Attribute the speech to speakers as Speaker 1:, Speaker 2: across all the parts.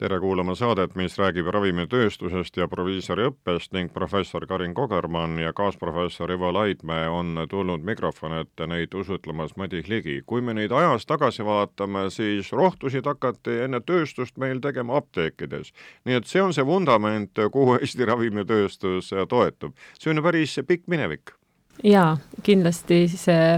Speaker 1: tere kuulama saadet, mis räägib ravimitööstusest ja proviisoriõppest ning professor Karin Kogermann ja kaasprofessor Ivo Laidmäe on tulnud mikrofoni ette neid usutlemas Madis Ligi. kui me neid ajas tagasi vaatame, siis rohtusid hakati enne tööstust meil tegema apteekides. nii et see on see vundament, kuhu Eesti ravimitööstus toetub. see on ju päris pikk minevik
Speaker 2: jaa, kindlasti see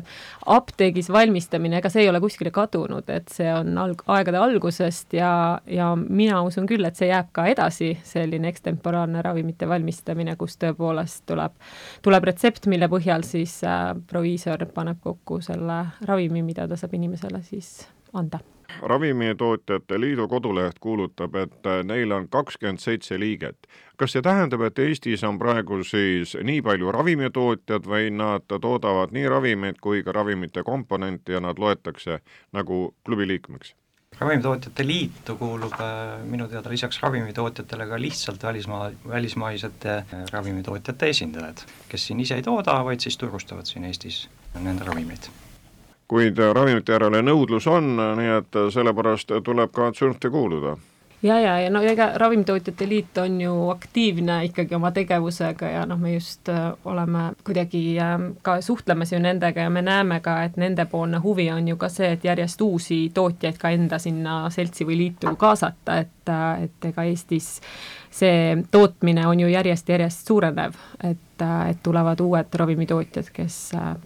Speaker 2: apteegis valmistamine, ega see ei ole kuskile kadunud, et see on alg-, aegade algusest ja, ja mina usun küll, et see jääb ka edasi, selline ekstemporaarne ravimite valmistamine, kus tõepoolest tuleb, tuleb retsept, mille põhjal siis äh, proviisor paneb kokku selle ravimi, mida ta saab inimesele siis anda
Speaker 1: ravimitootjate liidu koduleht kuulutab, et neil on kakskümmend seitse liiget. kas see tähendab, et Eestis on praegu siis nii palju ravimitootjad või nad toodavad nii ravimeid kui ka ravimite komponente ja nad loetakse nagu klubi liikmeks?
Speaker 3: ravimitootjate liitu kuulub äh, minu teada lisaks ravimitootjatele ka lihtsalt välismaa, välismaisete äh, ravimitootjate esindajad, kes siin ise ei tooda, vaid siis turustavad siin Eestis nende ravimeid
Speaker 1: kuid ravimite järele nõudlus on, nii et sellepärast tuleb ka Zürnti kuuluda.
Speaker 2: Ja, ja, ja no ega Ravimitootjate Liit on ju aktiivne ikkagi oma tegevusega ja noh, me just äh, oleme kuidagi äh, ka suhtlemas ju nendega ja me näeme ka, et nendepoolne huvi on ju ka see, et järjest uusi tootjaid ka enda sinna seltsi või liitu kaasata, et, äh, et ega Eestis see tootmine on ju järjest-järjest suurenev, et, et tulevad uued ravimitootjad, kes,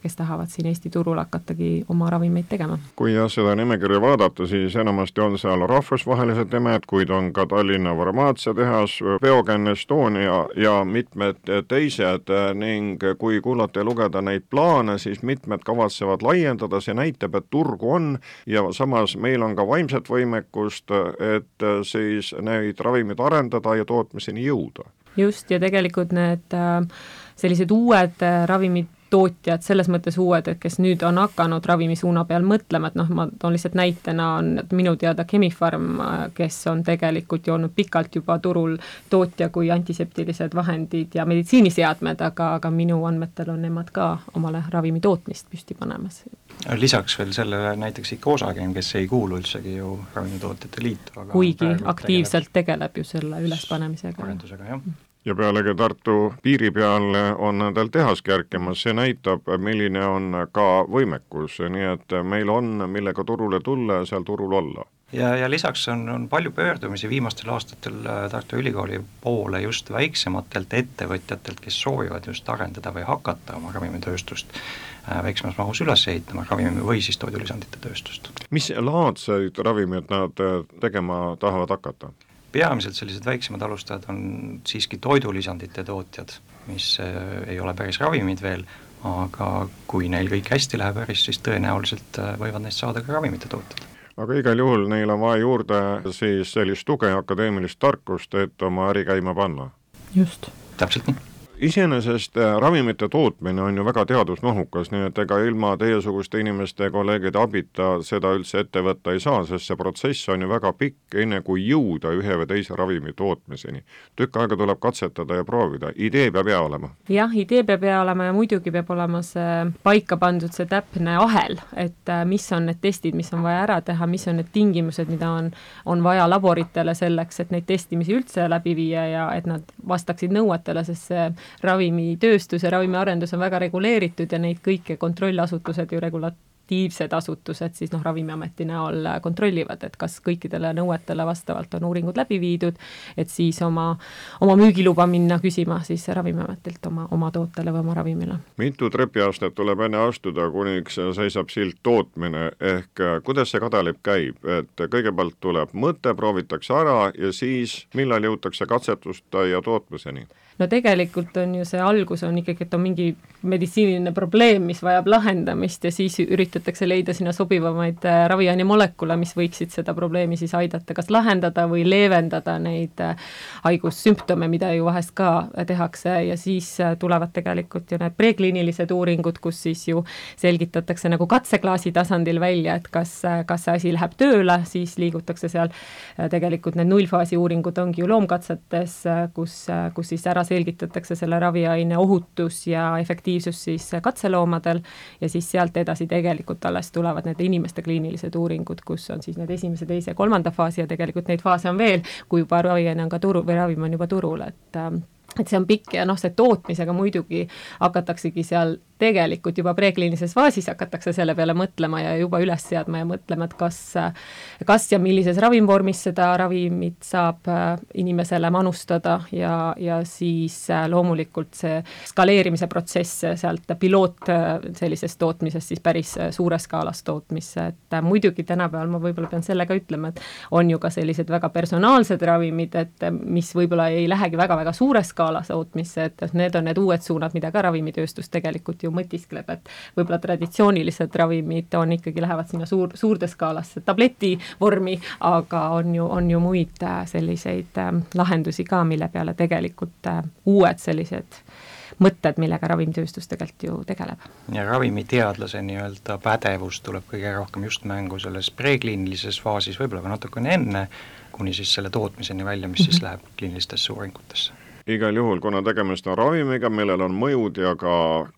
Speaker 2: kes tahavad siin Eesti turul hakatagi oma ravimeid tegema.
Speaker 1: kui jah, seda nimekirja vaadata, siis enamasti on seal rahvusvahelised nimed, kuid on ka Tallinna farmaatsiatehas, Biogen Estonia ja mitmed teised. Ning kui kuulata ja lugeda neid plaane, siis mitmed kavatsevad laiendada, see näitab, et turgu on. Ja samas meil on ka vaimset võimekust, et siis neid ravimeid arendada ja tootmiseni jõuda.
Speaker 2: just, ja tegelikult need äh, sellised uued äh, ravimid, tootjad selles mõttes uued, et kes nüüd on hakanud ravimisuuna peal mõtlema, et noh, ma toon lihtsalt näitena, on minu teada Chemi-Pharm, kes on tegelikult ju olnud pikalt juba turul tootja kui antiseptilised vahendid ja meditsiiniseadmed, aga, aga minu andmetel on nemad ka omale ravimi tootmist püsti panemas.
Speaker 3: lisaks veel sellele näiteks ikka Osagen, kes ei kuulu üldsegi ju Ravimitootjate Liitu,
Speaker 2: aga kuigi aktiivselt tegeleb. tegeleb ju selle ülespanemisega.
Speaker 3: arendusega, jah
Speaker 1: ja pealegi Tartu piiri peal on nendel tehas kerkimas, see näitab, milline on ka võimekus, nii et meil on, millega turule tulla ja seal turul olla
Speaker 3: ja, ja lisaks on, on palju pöördumisi viimastel aastatel äh, Tartu Ülikooli poole just väiksematelt ettevõtjatelt, kes soovivad just arendada või hakata oma ravimitööstust äh, väiksemas mahus üles ehitama, ravimi või siis toidulisandite tööstust.
Speaker 1: mis laadseid ravimeid nad äh, tegema tahavad hakata?
Speaker 3: Peamiselt sellised väiksemad alustajad on siiski toidulisandite tootjad, mis äh, ei ole päris ravimid veel, aga kui neil kõik hästi läheb äris, siis tõenäoliselt äh, võivad neist saada ka ravimite tootjad
Speaker 1: aga igal juhul neil on vaja juurde siis sellist tuge, akadeemilist tarkust, et oma äri käima panna.
Speaker 2: just.
Speaker 3: täpselt nii
Speaker 1: iseenesest äh, ravimite tootmine on ju väga teadusmahukas, nii et ega ilma teiesuguste inimeste kolleegide abita seda üldse ette võtta ei saa, sest see protsess on ju väga pikk, enne kui jõuda ühe või teise ravimi tootmiseni. tükk aega tuleb katsetada ja proovida, idee peab hea olema.
Speaker 2: jah, idee peab hea olema ja muidugi peab olema see paika pandud, see täpne ahel, et äh, mis on need testid, mis on vaja ära teha, mis on need tingimused, mida on, on vaja laboritele selleks, et neid testimisi üldse läbi viia ja et nad vastaksid nõuetele, sest see ravimitööstus ja ravimiarendus on väga reguleeritud ja neid kõiki kontrollasutused ju regula-, aktiivsed asutused siis noh, Ravimiameti näol kontrollivad, et kas kõikidele nõuetele vastavalt on uuringud läbi viidud, et siis oma, oma müügiluba minna küsima siis Ravimiametilt oma, oma tootele või oma ravimile.
Speaker 1: mitu trepiastet tuleb enne astuda, kuniks seisab silt tootmine, ehk kuidas see kadalipp käib, et kõigepealt tuleb mõte, proovitakse ära ja siis millal jõutakse katsetuste ja tootmiseni?
Speaker 2: No tegelikult on ju see algus on ikkagi, et on mingi meditsiiniline probleem, mis vajab lahendamist ja siis üritatakse leida sinna sobivamaid äh, raviaine molekule, mis võiksid seda probleemi siis aidata kas lahendada või leevendada neid äh, haigussümptome, mida ju vahest ka tehakse. Ja siis tulevad tegelikult ju need prekliinilised uuringud, kus siis ju selgitatakse nagu katseklaasi tasandil välja, et kas, kas see asi läheb tööle, siis liigutakse seal, tegelikult need nullfaasi uuringud ongi ju loomkatsetes, kus, kus siis ära selgitatakse selle raviaine ohutus ja efektiivsus siis katseloomadel ja siis sealt edasi tegelikult alles tulevad need inimeste kliinilised uuringud, kus on siis need esimese, teise kolmanda faasi ja tegelikult neid faase on veel, kui juba raviaine on ka turu või ravim on juba turul, et et see on pikk ja noh, see tootmisega muidugi hakataksegi seal tegelikult juba prekliinilises faasis hakatakse selle peale mõtlema ja juba üles seadma ja mõtlema, et kas, kas ja millises ravimvormis seda ravimit saab äh, inimesele manustada ja, ja siis äh, loomulikult see skaleerimise protsess sealt piloot äh, sellisest tootmisest siis päris suures skaalas tootmisse, et muidugi tänapäeval ma võib-olla pean selle ka ütlema, et on ju ka sellised väga personaalsed ravimid, et mis võib-olla ei lähegi väga-väga suure skaala tootmisse, et need on need uued suunad, mida ka ravimitööstus tegelikult ju mõtiskleb, et võib-olla traditsioonilised ravimid on ikkagi, lähevad sinna suur, suurde skaalasse tableti vormi, aga on ju, on ju muid äh, selliseid äh, lahendusi ka, mille peale tegelikult äh, uued sellised mõtted, millega ravimitööstus tegelikult ju tegeleb.
Speaker 3: ja ravimiteadlase nii-öelda pädevus tuleb kõige rohkem just mängu selles prekliinilises faasis, võib-olla ka natukene enne, kuni siis selle tootmiseni välja, mis siis mhm. läheb kliinilistesse uuringutesse
Speaker 1: igal juhul, kuna tegemist on ravimiga, millel on mõjud ja ka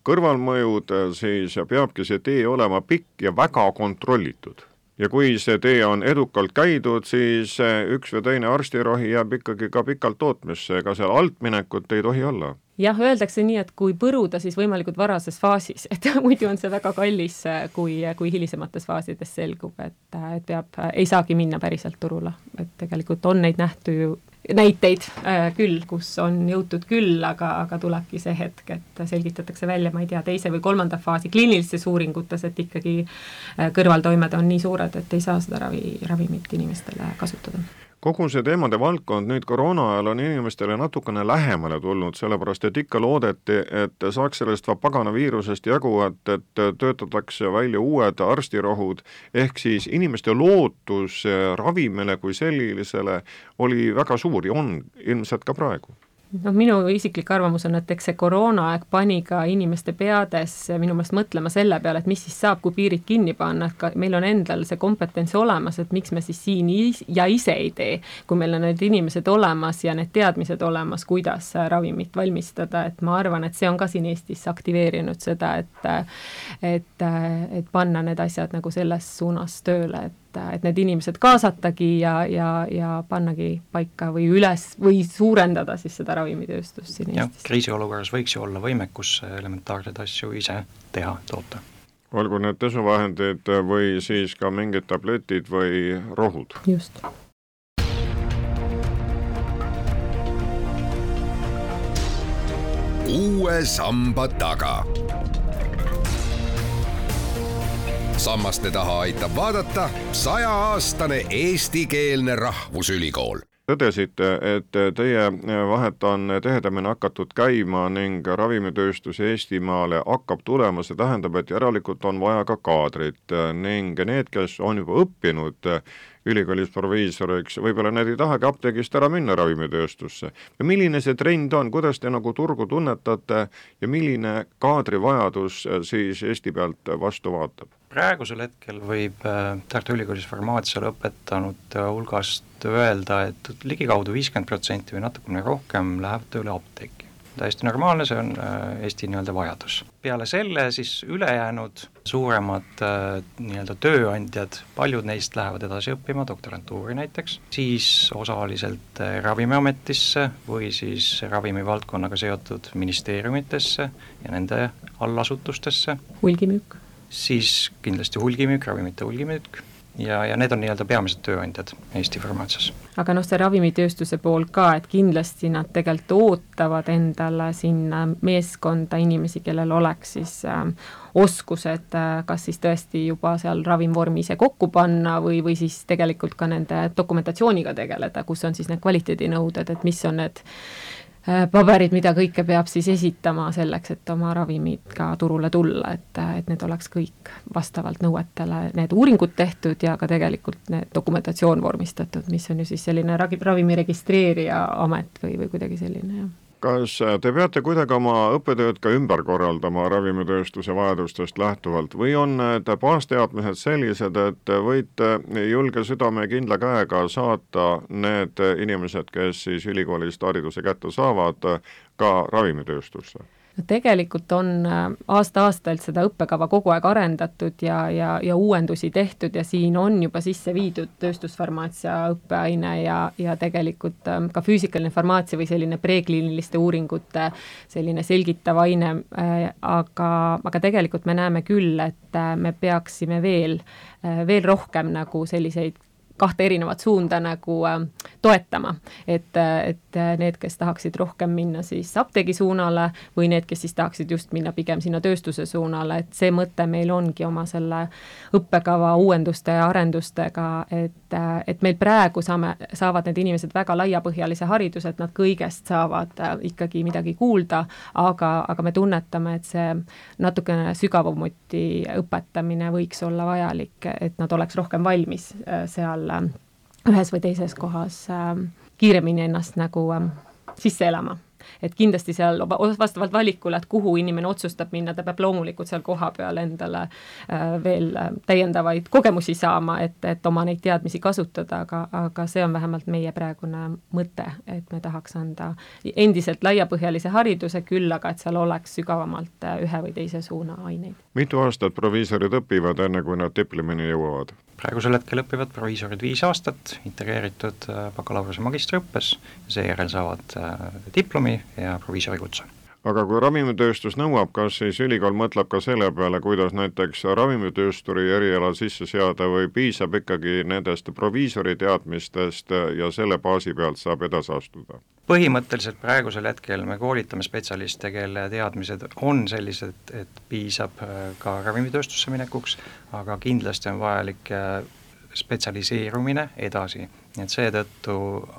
Speaker 1: kõrvalmõjud, siis peabki see tee olema pikk ja väga kontrollitud. ja kui see tee on edukalt käidud, siis üks või teine arstirohi jääb ikkagi ka pikalt tootmisse, ega seal altminekut ei tohi olla
Speaker 2: jah, öeldakse nii, et kui põruda, siis võimalikult varases faasis, et muidu on see väga kallis, kui, kui hilisemates faasides selgub, et, et peab, ei saagi minna päriselt turule, et tegelikult on neid nähtu ju näiteid äh, küll, kus on jõutud küll, aga, aga tulebki see hetk, et selgitatakse välja, ma ei tea, teise või kolmanda faasi kliinilistes uuringutes, et ikkagi äh, kõrvaltoimed on nii suured, et ei saa seda ravi, ravimit inimestele kasutada
Speaker 1: kogu see teemade valdkond nüüd koroona ajal on inimestele natukene lähemale tulnud, sellepärast et ikka loodeti, et saaks sellest pagana viirusest jagu, et, et töötatakse välja uued arstirohud, ehk siis inimeste lootus ravimile kui sellisele oli väga suur ja on ilmselt ka praegu
Speaker 2: noh, minu isiklik arvamus on, et eks see koroonaaeg pani ka inimeste peades minu meelest mõtlema selle peale, et mis siis saab, kui piirid kinni panna, et ka meil on endal see kompetents olemas, et miks me siis siin ja ise ei tee, kui meil on need inimesed olemas ja need teadmised olemas, kuidas ravimit valmistada, et ma arvan, et see on ka siin Eestis aktiveerinud seda, et et, et panna need asjad nagu selles suunas tööle, et et, et need inimesed kaasatagi ja, ja, ja pannagi paika või üles või suurendada siis seda ravimitööstust siin Eestis.
Speaker 3: kriisiolukorras võiks ju olla võimekus elementaarseid asju ise teha, toota.
Speaker 1: olgu need desovahendid või siis ka mingid tabletid või rohud.
Speaker 2: just
Speaker 4: uue samba taga sammaste taha aitab vaadata sajaaastane eestikeelne rahvusülikool
Speaker 1: tõdesite, et teie vahet on tihedamini hakatud käima ning ravimitööstus Eestimaale hakkab tulema, see tähendab, et järelikult on vaja ka kaadrit ning need, kes on juba õppinud ülikoolis proviisoriks, võib-olla nad ei tahagi apteegist ära minna ravimitööstusse. milline see trend on, kuidas te nagu turgu tunnetate ja milline kaadrivajadus siis Eesti pealt vastu vaatab?
Speaker 3: Praegusel hetkel võib äh, Tartu Ülikoolis farmaatia lõpetanute hulgast öelda, et ligikaudu viiskümmend protsenti või natukene rohkem läheb tööle apteeki. täiesti normaalne, see on äh, Eesti nii-öelda vajadus. peale selle siis ülejäänud suuremad äh, nii-öelda tööandjad, paljud neist lähevad edasi õppima, doktorantuuri näiteks, siis osaliselt Ravimiametisse või siis ravimivaldkonnaga seotud ministeeriumitesse ja nende allasutustesse.
Speaker 2: hulgimüük
Speaker 3: siis kindlasti hulgimüük, ravimite hulgimüük ja, ja need on nii-öelda peamised tööandjad Eesti farmaatsias.
Speaker 2: aga noh, see ravimitööstuse pool ka, et kindlasti nad tegelikult ootavad endale sinna meeskonda inimesi, kellel oleks siis äh, oskused äh, kas siis tõesti juba seal ravimvormi ise kokku panna või, või siis tegelikult ka nende dokumentatsiooniga tegeleda, kus on siis need kvaliteedinõuded, et mis on need paberid, mida kõike peab siis esitama selleks, et oma ravimid ka turule tulla, et, et need oleks kõik vastavalt nõuetele, need uuringud tehtud ja ka tegelikult need dokumentatsioon vormistatud, mis on ju siis selline ravimi registreerija amet või, või kuidagi selline, jah
Speaker 1: kas te peate kuidagi oma õppetööd ka ümber korraldama ravimitööstuse vajadustest lähtuvalt või on need baasteadmised sellised, et võite julge südame ja kindla käega saata need inimesed, kes siis ülikoolist hariduse kätte saavad, ka ravimitööstusse?
Speaker 2: Tegelikult on äh, aasta-aastalt seda õppekava kogu aeg arendatud ja, ja, ja uuendusi tehtud ja siin on juba sisse viidud tööstusfarmaatsia õppeaine ja, ja tegelikult ähm, ka füüsikaline farmaatsia või selline prekliiniliste uuringute selline selgitav aine, äh, aga, aga tegelikult me näeme küll, et äh, me peaksime veel, veel rohkem nagu selliseid kahte erinevat suunda nagu äh, toetama. et, äh, et äh, need, kes tahaksid rohkem minna siis apteegi suunale või need, kes siis tahaksid just minna pigem sinna tööstuse suunale, et see mõte meil ongi oma selle õppekava uuenduste ja arendustega, et, äh, et meil praegu saame, saavad need inimesed väga laiapõhjalise hariduse, et nad kõigest saavad ikkagi midagi kuulda, aga, aga me tunnetame, et see natukene sügavamuti õpetamine võiks olla vajalik, et nad oleks rohkem valmis seal ühes või teises kohas äh, kiiremini ennast nagu äh, sisse elama et kindlasti seal vastavalt valikule, et kuhu inimene otsustab minna, ta peab loomulikult seal kohapeal endale äh, veel äh, täiendavaid kogemusi saama, et, et oma neid teadmisi kasutada, aga, aga see on vähemalt meie praegune mõte, et me tahaks anda endiselt laiapõhjalise hariduse, küll aga et seal oleks sügavamalt äh, ühe või teise suuna aineid.
Speaker 1: Mitu aastat proviisorid õpivad, enne kui nad diplomini jõuavad?
Speaker 3: praegusel hetkel õpivad proviisorid viis aastat integreeritud bakalaureuse magistriõppes, seejärel saavad diplomi ja proviisori kutse
Speaker 1: aga kui ravimitööstus nõuab, kas siis ülikool mõtleb ka selle peale, kuidas näiteks ravimitöösturi eriala sisse seada või piisab ikkagi nendest proviisori teadmistest ja selle baasi pealt saab edasi astuda?
Speaker 3: põhimõtteliselt praegusel hetkel me koolitame spetsialiste, kelle teadmised on sellised, et piisab äh, ka ravimitööstusse minekuks, aga kindlasti on vajalik äh, spetsialiseerumine edasi, nii et seetõttu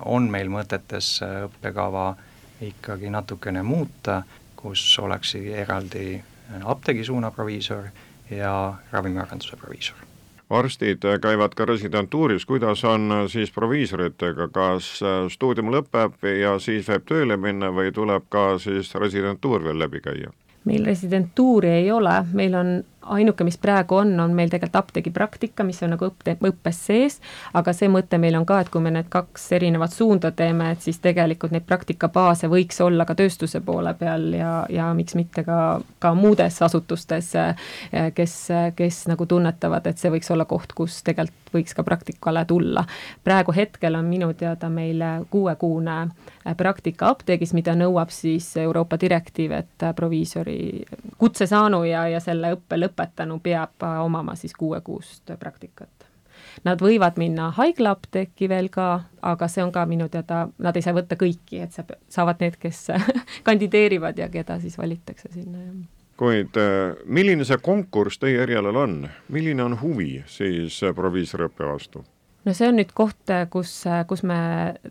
Speaker 3: on meil mõtetes äh, õppekava äh, ikkagi natukene muuta, kus oleks eraldi apteegisuuna proviisor ja ravimiarenduse proviisor
Speaker 1: arstid käivad ka residentuuris, kuidas on siis proviisoritega, kas stuudium lõpeb ja siis võib tööle minna või tuleb ka siis residentuur veel läbi käia?
Speaker 2: Meil residentuuri ei ole, meil on ainuke, mis praegu on, on meil tegelikult apteegipraktika, mis on nagu õppe, õppes sees, aga see mõte meil on ka, et kui me need kaks erinevat suunda teeme, et siis tegelikult neid praktikabaase võiks olla ka tööstuse poole peal ja, ja miks mitte ka, ka muudes asutustes, kes, kes nagu tunnetavad, et see võiks olla koht, kus tegelikult võiks ka praktikale tulla. praegu hetkel on minu teada meil kuuekuune praktika apteegis, mida nõuab siis Euroopa direktiiv, et proviisori kutse saanu ja, ja selle õppe lõpetanu peab äh, omama siis kuuekuust praktikat. Nad võivad minna haiglaapteeki veel ka, aga see on ka minu teada, nad ei saa võtta kõiki, et sa, saavad need, kes kandideerivad ja keda siis valitakse sinna, jah
Speaker 1: kuid äh, milline see konkurss teie erialal on, milline on huvi siis äh, proviisoriõppe vastu?
Speaker 2: No see on nüüd koht, kus, kus me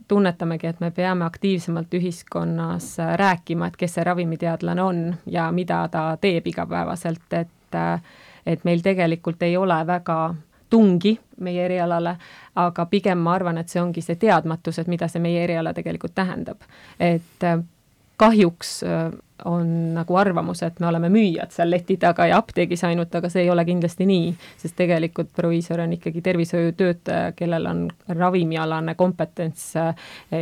Speaker 2: tunnetamegi, et me peame aktiivsemalt ühiskonnas rääkima, et kes see ravimiteadlane on ja mida ta teeb igapäevaselt, et et, et meil tegelikult ei ole väga tungi meie erialale, aga pigem ma arvan, et see ongi see teadmatus, et mida see meie eriala tegelikult tähendab. et kahjuks on nagu arvamus, et me oleme müüjad seal leti taga ja apteegis ainult, aga see ei ole kindlasti nii, sest tegelikult proviisor on ikkagi tervishoiutöötaja, kellel on ravimialane kompetents äh,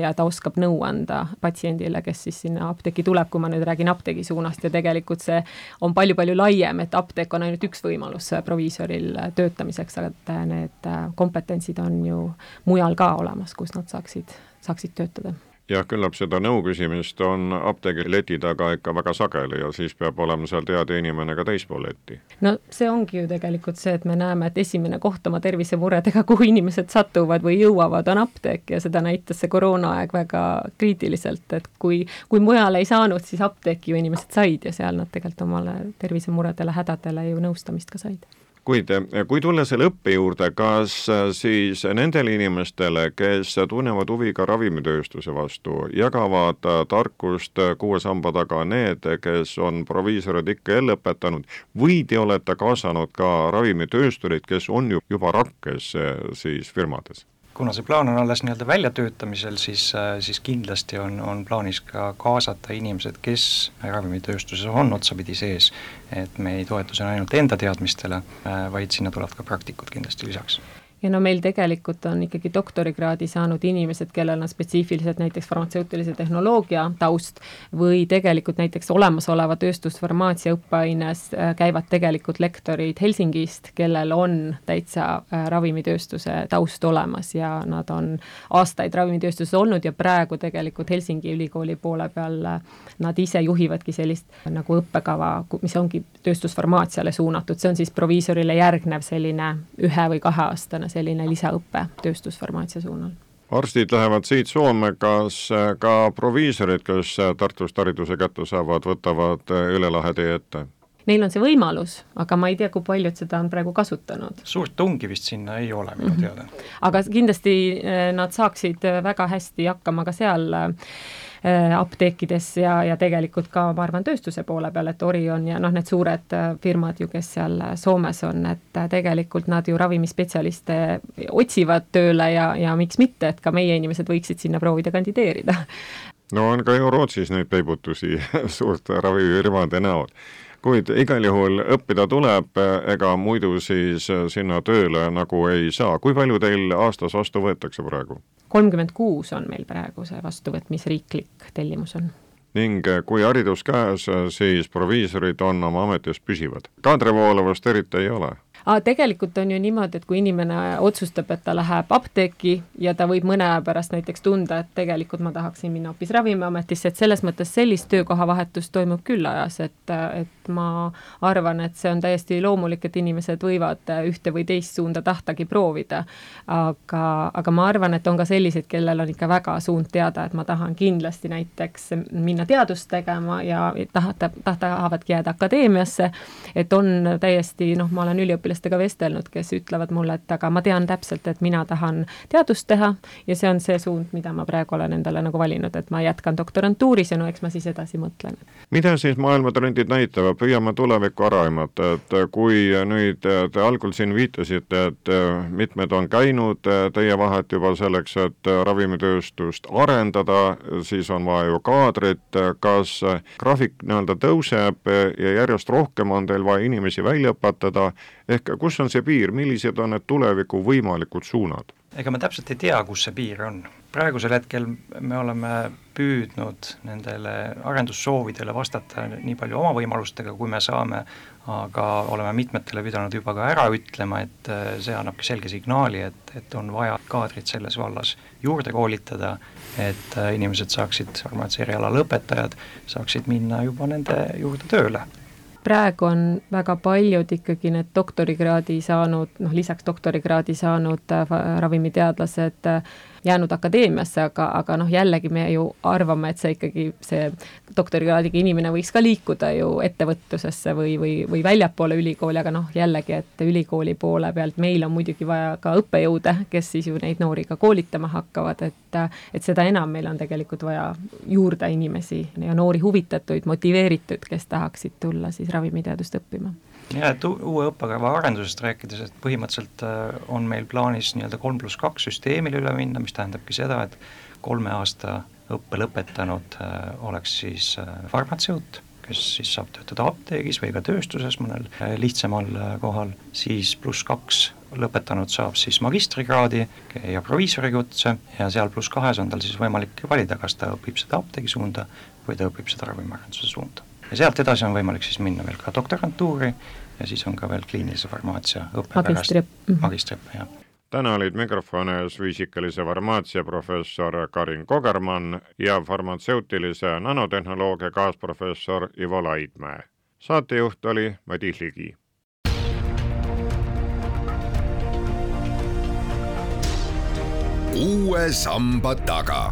Speaker 2: ja ta oskab nõu anda patsiendile, kes siis sinna apteeki tuleb, kui ma nüüd räägin apteegi suunast ja tegelikult see on palju-palju laiem, et apteek on ainult üks võimalus proviisoril töötamiseks, aga need kompetentsid on ju mujal ka olemas, kus nad saaksid, saaksid töötada
Speaker 1: jah, küllap seda nõu küsimist on apteegi leti taga ikka väga sageli ja siis peab olema seal teada inimene ka teispool letti.
Speaker 2: no see ongi ju tegelikult see, et me näeme, et esimene koht oma tervisemuredega, kuhu inimesed satuvad või jõuavad, on apteek ja seda näitas see koroonaaeg väga kriitiliselt, et kui, kui mujal ei saanud, siis apteeki ju inimesed said ja seal nad tegelikult omale tervisemuredele, hädadele ju nõustamist ka said
Speaker 1: kuid kui tulla selle õppe juurde, kas siis nendele inimestele, kes tunnevad huvi ka ravimitööstuse vastu, jagavad tarkust kuue samba taga need, kes on proviisorid ikka jälle õpetanud või te olete kaasanud ka ravimitöösturid, kes on ju juba rakkes siis firmades?
Speaker 3: Kuna see plaan on alles nii-öelda väljatöötamisel, siis, siis kindlasti on, on plaanis ka kaasata inimesed, kes ravimitööstuses on otsapidi sees, et me ei toetu siin ainult enda teadmistele, vaid sinna tulevad ka praktikud kindlasti lisaks
Speaker 2: ja no meil tegelikult on ikkagi doktorikraadi saanud inimesed, kellel on spetsiifiliselt näiteks farmatseutilise tehnoloogia taust või tegelikult näiteks olemasoleva tööstusfarmaatsia õppeaines äh, käivad tegelikult lektorid Helsingist, kellel on täitsa äh, ravimitööstuse taust olemas ja nad on aastaid ravimitööstuses olnud ja praegu tegelikult Helsingi ülikooli poole peal äh, nad ise juhivadki sellist nagu õppekava, mis ongi tööstusfarmaatsiale suunatud, see on siis proviisorile järgnev selline ühe või kaheaastane minna selline lisaõpe tööstusfarmaatsia suunal
Speaker 1: arstid lähevad siit Soome, kas ka proviisorid, kes Tartust hariduse kätte saavad, võtavad üle lahe tee ette?
Speaker 2: Neil on see võimalus, aga ma ei tea, kui paljud seda on praegu kasutanud.
Speaker 3: suurt tungi vist sinna ei ole minu mm -hmm. teada.
Speaker 2: aga kindlasti eh, nad saaksid väga hästi hakkama ka seal Äh, apteekides ja, ja tegelikult ka ma arvan, tööstuse poole peal, et Orion ja noh, need suured firmad ju, kes seal Soomes on, et tegelikult nad ju ravimispetsialiste otsivad tööle ja, ja miks mitte, et ka meie inimesed võiksid sinna proovida kandideerida.
Speaker 1: no on ka ju Rootsis neid peibutusi suurte ravifirmade näol kuid igal juhul õppida tuleb, ega muidu siis sinna tööle nagu ei saa. kui palju teil aastas vastu võetakse praegu?
Speaker 2: kolmkümmend kuus on meil praegu see vastuvõtmisriiklik tellimus on
Speaker 1: ning kui haridus käes, siis proviisorid on oma ametis püsivad. kaadrivoolavust eriti ei ole
Speaker 2: aga tegelikult on ju niimoodi, et kui inimene otsustab, et ta läheb apteeki ja ta võib mõne aja pärast näiteks tunda, et tegelikult ma tahaksin minna hoopis Ravimiametisse, et selles mõttes sellist töökohavahetust toimub küll ajas, et, et ma arvan, et see on täiesti loomulik, et inimesed võivad ühte või teist suunda tahtagi proovida. aga, aga ma arvan, et on ka selliseid, kellel on ikka väga suund teada, et ma tahan kindlasti näiteks minna teadust tegema ja tahata, tahavadki jääda akadeemiasse, et on täiesti noh, ma olen üliõpilane, üliõpilastega vestelnud, kes ütlevad mulle, et aga ma tean täpselt, et mina tahan teadust teha ja see on see suund, mida ma praegu olen endale nagu valinud, et ma jätkan doktorantuuris ja no eks ma siis edasi mõtlen.
Speaker 1: mida siis maailmatrendid näitavad, püüame tulevikku ära aimata, et kui nüüd te algul siin viitasite, et mitmed on käinud teie vahet juba selleks, et ravimitööstust arendada, siis on vaja ju kaadrit, kas graafik nii-öelda tõuseb ja järjest rohkem on teil vaja inimesi välja õpetada, ehk kus on see piir, millised on need tuleviku võimalikud suunad?
Speaker 3: ega me täpselt ei tea, kus see piir on. praegusel hetkel me oleme püüdnud nendele arendussoovidele vastata nii palju oma võimalustega, kui me saame, aga oleme mitmetele pidanud juba ka ära ütlema, et äh, see annabki selge signaali, et, et on vaja kaadrit selles vallas juurde koolitada, et äh, inimesed saaksid, farmaatsia eriala lõpetajad saaksid minna juba nende juurde tööle
Speaker 2: praegu on väga paljud ikkagi need doktorikraadi saanud, noh lisaks doktorikraadi saanud äh, ravimiteadlased äh, jäänud akadeemiasse, aga, aga noh, jällegi me ju arvame, et see ikkagi, see doktorikraadiga inimene võiks ka liikuda ju ettevõtlusesse või, või, või väljapoole ülikooli, aga noh, jällegi, et ülikooli poole pealt meil on muidugi vaja ka õppejõude, kes siis ju neid noori ka koolitama hakkavad, et et seda enam meil on tegelikult vaja juurde inimesi ja noori huvitatuid, motiveeritud, kes tahaksid tulla siis ravimiteadust õppima
Speaker 3: ja et uue õppekava arendusest rääkides, et põhimõtteliselt äh, on meil plaanis nii-öelda kolm pluss kaks süsteemile üle minna, mis tähendabki seda, et kolme aasta õppe lõpetanud äh, oleks siis äh, farmatseut, kes siis saab töötada apteegis või ka tööstuses mõnel lihtsamal kohal, siis pluss kaks lõpetanud saab siis magistrikraadi ja proviisori kutse ja seal pluss kahes on tal siis võimalik valida, kas ta õpib seda apteegi suunda või ta õpib seda ravimiarenduse suunda ja sealt edasi on võimalik siis minna veel ka doktorantuuri ja siis on ka veel kliinilise farmaatsia õppe
Speaker 2: magistriõpp.
Speaker 3: pärast magistriõppe, jah
Speaker 1: täna olid mikrofoni ees füüsikalise farmaatsia professor Karin Kogermann ja farmatseutilise nanotehnoloogia kaasprofessor Ivo Laidmäe. saatejuht oli Madis Ligi.
Speaker 4: uue samba taga